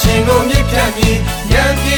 ရှင်ကိုမြစ်ဖြတ်ပြီးဉာဏ်ပြေ